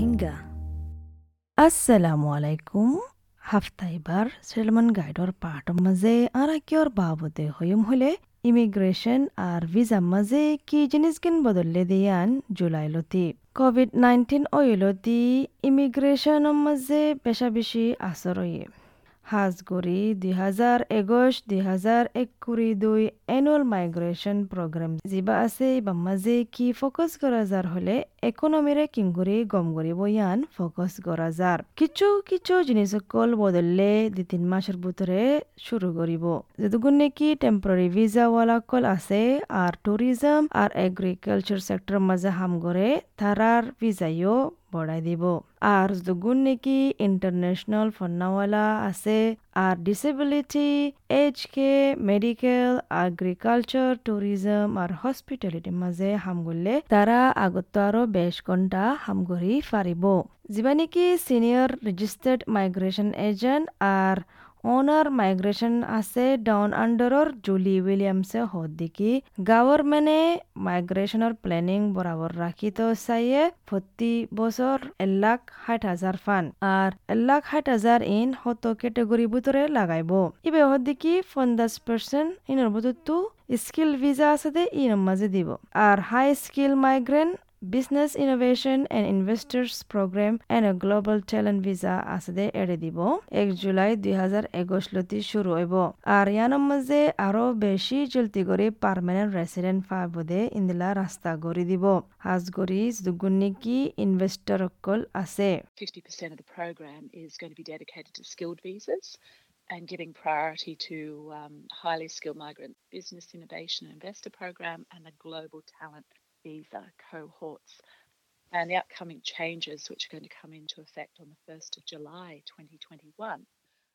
রোহিঙ্গা। আসসালামু আলাইকুম। হাফতাইবার সেলমান গাইডর পাহাটৰ মাজে আৰাকিয়ৰ বাবদে হইম হলে ইমিগ্রেশন আর ভিসা মাঝে কি জিনিস কিন বদললে দিয়ান জুলাইলতি কোভিড নাইন্টিন ওইলতি ইমিগ্রেশন মাঝে বেশা বেশি আসরয়ে হাজগরি দুই হাজার একুশ দুই হাজার একুরি দুই এনুয়াল মাইগ্রেশন প্রোগ্রাম যিবা আছে, বা মাঝে কি ফোকাস করা যার হলে ইকোনমিরে কিংগুরি গম করি বয়ান ফোকাস করা যার কিছু কিছু জিনিস কল বদললে দুই, তিন মাসের ভিতরে শুরু করিব যেটুকুন নাকি টেম্পোরারি ভিসা ওয়ালা কল আছে আর ট্যুরিজম আর এগ্রিকালচার সেক্টর মাঝে হাম করে তারার ভিসাইও বড়াই দিব। আর যগুন নেকি ইন্টারন্যাশনাল ফন্নাওয়ালা আছে। আর disability H K medical agriculture tourism আর হসপিটালিটির মাঝে হামগুলে তারা আগত আরও বেশ ঘণ্টা হামগরি ফারিব যিবা নেকি সিনিয়র রেজিস্টার্ড মাইগ্রেশন এজেন্ট আর অনার মাইগ্রেশন আছে ডাউন আন্ডারর জুলি উইলিয়ামসে হদ্দিকি গভর্নমেন্টে মাইগ্রেশনের প্ল্যানিং বরাবর রাখি তো চাইয়ে প্রতি বছর এক লাখ ষাট হাজার ফান আর এক লাখ ষাট হাজার ইন হত ক্যাটেগরি ভিতরে লাগাইব ইবে হদ্দিকি পঞ্চাশ পার্সেন্ট ইনর ভিতরতো স্কিল ভিসা আছে দে ইনর মাঝে দিব আর high skill migrant Business Innovation and Investors Program and a Global Talent Visa আছে দে এড়ে দিব এক জুলাই দুই হাজার একুশ লতি শুরু হইব আর ইয়ানোর মাঝে আরও বেশি চলতি করে পার্মানেন্ট রেসিডেন্ট পাবদে ইন্দিলা রাস্তা গড়ি দিব হাজ গড়ি দুগুণ নাকি ইনভেস্টর অকল আছে 50% of the program is going to be dedicated to skilled visas and giving priority to um, highly skilled migrant business innovation and investor program and the global talent visa cohorts. And the upcoming changes, which are going to come into effect on the 1st of July 2021,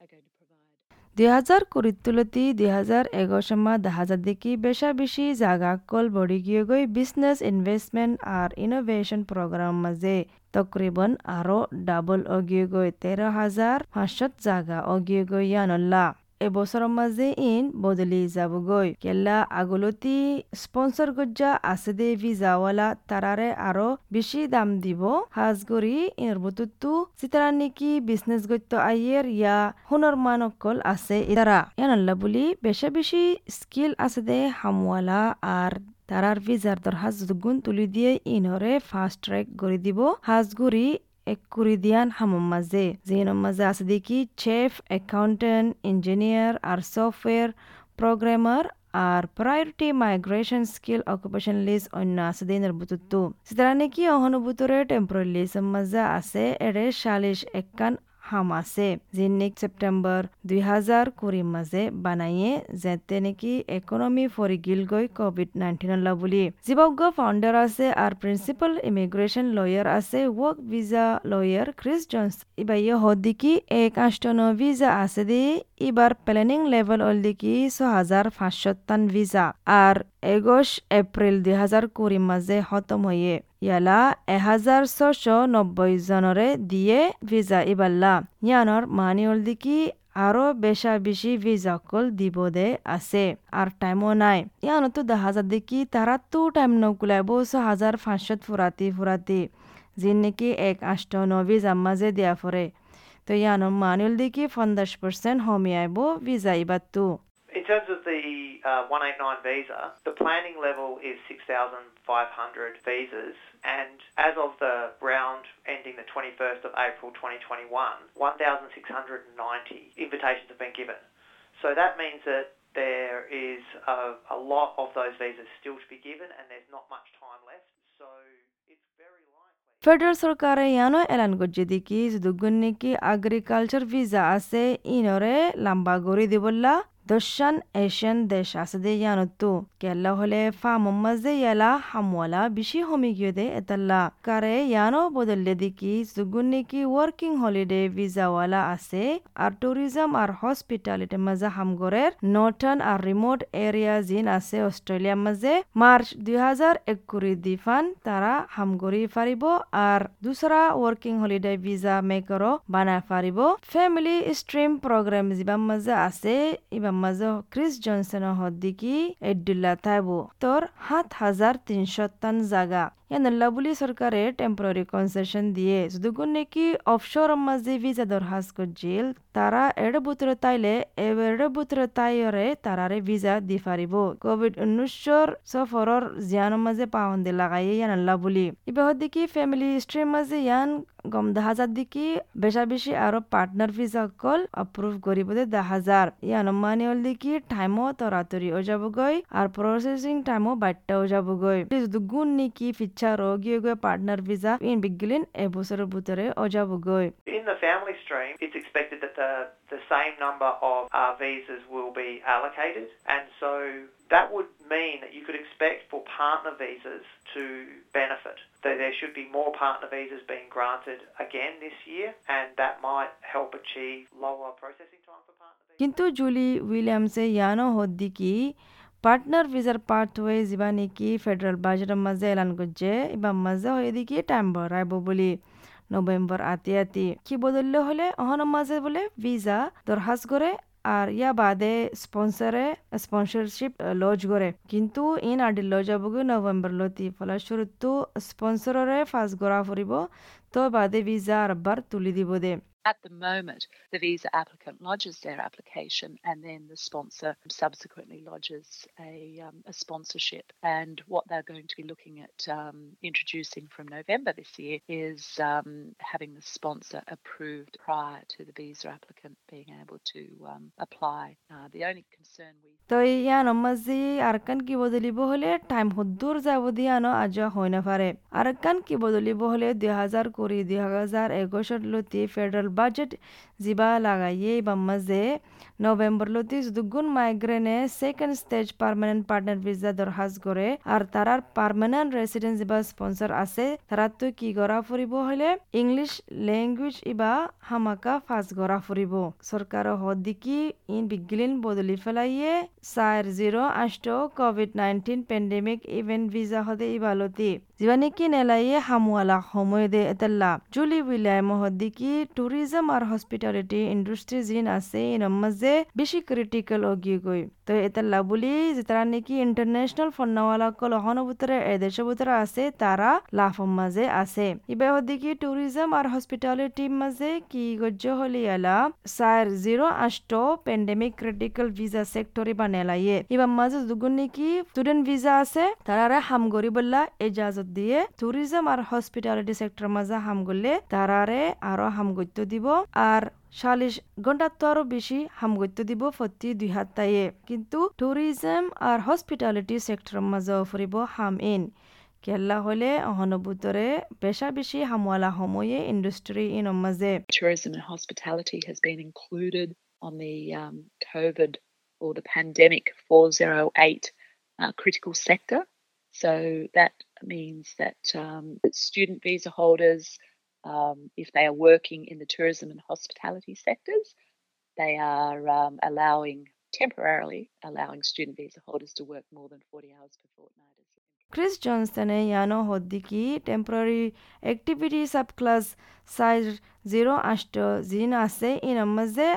are going to provide. দুই হাজার কুড়ির তুলতি দুই হাজার এগারো দেখা যায় দেখি বেশা বেশি জাগা কল বড়ি গিয়ে গই বিজনেস ইনভেস্টমেন্ট আর ইনোভেশন প্রোগ্রাম মাঝে তকরিবন আরও ডাবল অগিয়ে গই তেরো হাজার পাঁচশত জাগা অগিয়ে গই ইয়ানল্লা এবছৰৰ মাজে ইন বদলি যাবগৈ। কেলা আগলতি স্পন্সৰ গজ্জা আছে দে ভিজাৱালা তাৰাৰে আৰু বেছি দাম দিব। সাজ কৰি ইয়াৰ বতৰটো চিতাৰা নেকি বিজনেছ গত্য আইৰ ইয়াৰ সোণৰ মানসকল আছে ইতাৰা ইয়ানাল্লা বুলি বেছে বেছি স্কিল আছে দে হামৱালা আৰু তাৰাৰ ভিজাৰ দৰ সাজ তুলি দিয়ে ইনৰে ফাষ্ট ট্ৰেক কৰি দিব। সাজগুৰি এক কুরিদিয়ান হামম মাঝে জিনৰ মাঝে আছে দেখি চেফ একাউন্টেন্ট ইঞ্জিনিয়ার আর সফটওয়্যার প্রোগ্রামার আর priority migration skill occupation list অন্য আছে দিনের বুতুত্ব সিতারা নাকি অহনুভূতরে টেম্পোরারি লিস্ট মাজা আছে এডে সালিশ একান হাম আছে যিনিক সেপ্টেম্বর দুই হাজার কুড়ি মাঝে বানাইয়ে যেতে নাকি ইকোনমি ফরি গিলগৈ কোভিড নাইন্টিন বুলি। জীবজ্ঞ ফাউন্ডার আছে আর প্রিন্সিপাল ইমিগ্রেশন লয়ার আছে, work visa lawyer Chris Jones. ইবা ইয়ে হদ্দিকি এক আষ্টন ভিসা আছে দি, এবার প্ল্যানিং লেভেল অলদিকি ছ হাজার পাঁচশতান ভিসা। আর এগোশ এপ্রিল দুই হাজার কুড়ি মাঝে খতম হয়ে ইয়ালা এহাজাৰ ছশ নব্বই জনরে দিয়ে ভিসা ইবাল্লা। ইয়ানর মানি অলদিকি আরও বেশা বেশি ভিজাকল দিব দে আছে, আর টাইমও নাই। ইয়ানতো দেখা যায় দেখি তারা তো টাইম নকুলাইব ছ হাজার পাঁচশত ফুরাতি ফুরাতি যিন নাকি এক আষ্ট নবি জাম্মাজে দিয়া ফরে। তো ইয়ানো মানিল দেখি পঞ্চাশ পার্সেন্ট ভিজা ইবাত্তু। In terms of the uh, 189 visa, the planning level is 6,500 visas, and as of the round ending the 21st of April 2021, 1,690 invitations have been given. So that means that there is a, a lot of those visas still to be given, and there's not much time left. So it's very likely. Federal সরকারে ইয়ানো এলান করছে দেখি দুগুণ নাকি agriculture visa আছে ইনরে লম্বা গড়ি দিবল্লা দশান Asian দেশ আছে দে ইয়ানতো কেলা হলে মাঝে ইয়ালা হামওয়ালা বেশি হমি গিয়ে দে এতাল্লা কারে ইয়ানো বদললে দেখি দুগুণ নাকি ওয়ার্কিং হলিডে ভিসাওয়ালা আছে আর ট্যুরিজম আর হসপিটালিটি মাঝে হামগরের নর্থার্ন আর রিমোট এরিয়া জিন আছে অস্ট্রেলিয়ার মাঝে মার্চ দুই হাজার একুরি দিফান তারা হামগরি ফারিব আর দুসরা ওয়ার্কিং হলিডে ভিসা মেকরও বানায় ফারিব ফ্যামিলি স্ট্রিম প্রোগ্রাম যিবা মাঝে আছে ইবা মাঝে ক্রিস জনসন হদ্দিকি এডুল্লা থাইব। তোর সাত হাজার তিনশো টান জাগা। ইয়ানল্লা বুলি চৰকাৰে টেম্পৰাৰী কনচেশ্যন দিয়ে। যদুগুণ নেকি অফশ্বর মাঝে ভিজা দরখাস্ত করছিল তারা এড়ে বুতরে তাইলে এড়ে বুতরে তাইরে তারারে ভিজা দি পারিব কোভিড উনিশর সফরর জিয়ানোর মাঝে পাহন্দে লাগাই ইয়ানল্লা বুলি। ইবাহ দেখি ফ্যামিলি হিস্ট্রির মাঝে ইয়ান গম দেখা যাত দেখি আৰু পাৰ্টনাৰ ফিজ এপ্ৰুভ কৰিব দহ দেখা ই অনুমান হল দেখি টাইমো তৰাতৰি হৈ যাবগৈ আৰু প্ৰচেচিং টাইমো বাধ্য হৈ যাবগৈ। দুগুণ নেকি ফিচাৰ ৰোগী গৈ পাৰ্টনাৰ ফিজা ইন বিগলিন এবছৰৰ ভিতৰে হৈ যাবগৈ। That would mean that you could expect for partner visas to benefit. That there should be more partner visas being granted again this year, and that might help achieve lower processing time for partner visas. কিন্তু Julie উইলিয়ামসে ইয়ানো হদ্দিকি partner ভিসার হয়ে যাবা নেকি federal বাজেটের মাঝে এলান করছে এবার মাঝে হয়ে দেখি টাইম ভরাইব বলি নভেম্বর আতি আতি কি বদললে হলে অহনের মাঝে বলে ভিসা দরখাস্ত করে আর ইয়া বাদে স্পন্সরে স্পন্সরশিপ লজ করে কিন্তু ইন আডি লজ যাবগৈ নভেম্বর লতি ফলস্বরূপ স্পন্সররে ফার্স্ট গড়া ফুরিব তো বাদে ভিসা আর বার তুলি দিব দে At the moment, the visa applicant lodges their application and then the sponsor subsequently lodges a, um, a sponsorship. And what they're going to be looking at um, introducing from November this year is um, having the sponsor approved prior to the visa applicant being able to um, apply. Uh, the only concern we তো ইয়ান মাঝে আরকান কি বদলিব হলে time হদ্দুর যাব দিয়ানো আজ হয় না পারে আরকান কি বদলিব হলে দুই হাজার কুড়ি দুই হাজার একুশের লতি ফেডারেল বাজেট জিবা লাগাইয়ে বা মাঝে লতি দুগুণ মাইগ্রেনে second stage permanent partner visa দরখাস্ত করে আর তারার পার্মানেন্ট রেসিডেন্স ইবা স্পন্সর আছে, তারা কি করা ফুরিব হলে ইংলিশ ল্যাঙ্গুয়েজ ইবা হামাকা ফাঁস করা ফুরিব। সরকার হদ্দিকি ইন বিগলিন বদলি ফেলাইয়ে চার জিরো আষ্ট COVID nineteen pandemic event visa হদে ইবালতি যিবানিকি নেলাইয়ে হামুয়ালা সময় দে এতেল্লা জুলি উইলিয়াম হদ্দিকি ট্যুরিজম আর হসপিটালিটি ইন্ডাস্ট্রি জিন আছে ইনর মাঝে বেশি ক্রিটিক্যাল অগিয়ে গই। তো এতেল্লা বলি যেতারা নাকি ইন্টারন্যাশনাল ফন্নাওয়ালা কল অহন ভিতরে এদেশ ভিতরে আছে, তারা লাফর মাঝে আছে। ইবে হদ্দিকি ট্যুরিজম আর হসপিটালিটি মাঝে কি গজ্য হলি এলা চার জিরো আষ্ট পেন্ডেমিক ক্রিটিক্যাল ভিসা সেক্টরি বা নেলাইয়ে ইবার মাঝে দুগুণ নাকি স্টুডেন্ট ভিসা আছে, তারারে হাম গরি বললা এজাজত দিয়ে ট্যুরিজম আর হসপিটালিটি সেক্টর মাঝে হাম করলে তারারে আরও হাম গত্য দিব আর চাল্লিশ ঘণ্টার তো আরও বেশি হামগত্য দিব প্রতি দুই হাত কিন্তু ট্যুরিজম আর হসপিটালিটি সেক্টর মাঝে ফুরিব হাম ইন কেল্লা হলে অহনভূতরে পেশা বেশি হামওয়ালা সময়ে ইন্ডাস্ট্রি ইন মাঝে। Tourism and hospitality has been included on the um, COVID or the pandemic 408 uh, critical sector. So that means that um, student visa holders, um, if they are working in the tourism and hospitality sectors, they are um, allowing temporarily allowing student visa holders to work more than 40 hours per fortnight. Chris জনসনে ইয়ানো হদ্দিকি temporary activity subclass size zero আষ্ট জিন আছে inner মাঝে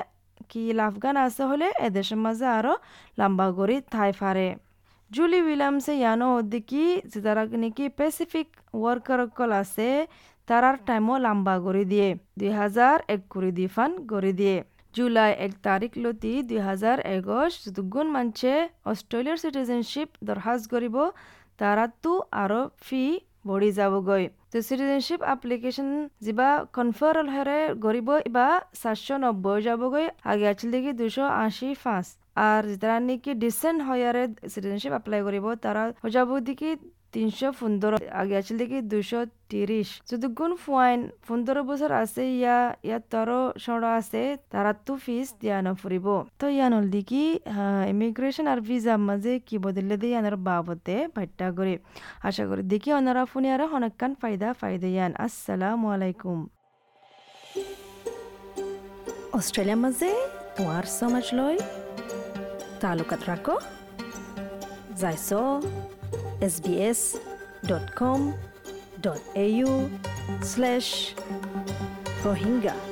কি লাফগান আছে হলে এদেশের মাঝে আরও লম্বা গড়ি থাই ফারে জুলি উইলিয়ামসে ইয়ানো হদ্দিকি যারা নাকি প্যাসিফিক ওয়ার্কার কল আছে তারার টাইমও লম্বা গড়ি দিয়ে দুই হাজার এক কুড়ি দি ফান গড়ি দিয়ে জুলাই এক তারিখ লতি দুই হাজার এগোশ দুগুণ মানছে অস্ট্রেলিয়ার সিটিজেনশিপ দরখাস্ত করিব তারাতো আরও ফি বঢ়ি যাবগৈ তো চিটিজেনশ্বিপ এপ্লিকেশ্যন যিবা কনফাৰেল হেৰে গৰিব ইবা চাৰশ নব্বৈ যাবগৈ আগে আছিল দেখি দুশ আশী পাঁচ আর যারা নাকি ডিসেন্ট হয়ারে সিটিজেনশিপ এপ্লাই করিব, তারা দেখি তিনশো পনেরো, আগে আছিল দেখি দুশো তিরিশ। যদি গুণ ফুয়াইন পনেরো বছর আছে, ইয়া ইয়াত তেরো সড়া আছে, তারা তো ফিস দিয়া নফুরিব তো ইয়ান হল দেখি ইমিগ্রেশন আর ভিসা মাঝে কি বদলে দিয়ে ইয়ানোর বাবতে ভাট্টা করে। আশা করি দেখি অনারা ফোনে আর অনেকখান ফায়দা ফায়দা ইয়ান। আসসালামু আলাইকুম। অষ্ট্ৰেলিয়াৰ মাজে তোমাৰ সমাজ লৈ talukat rako zaiso sbs.com.au slash rohingya.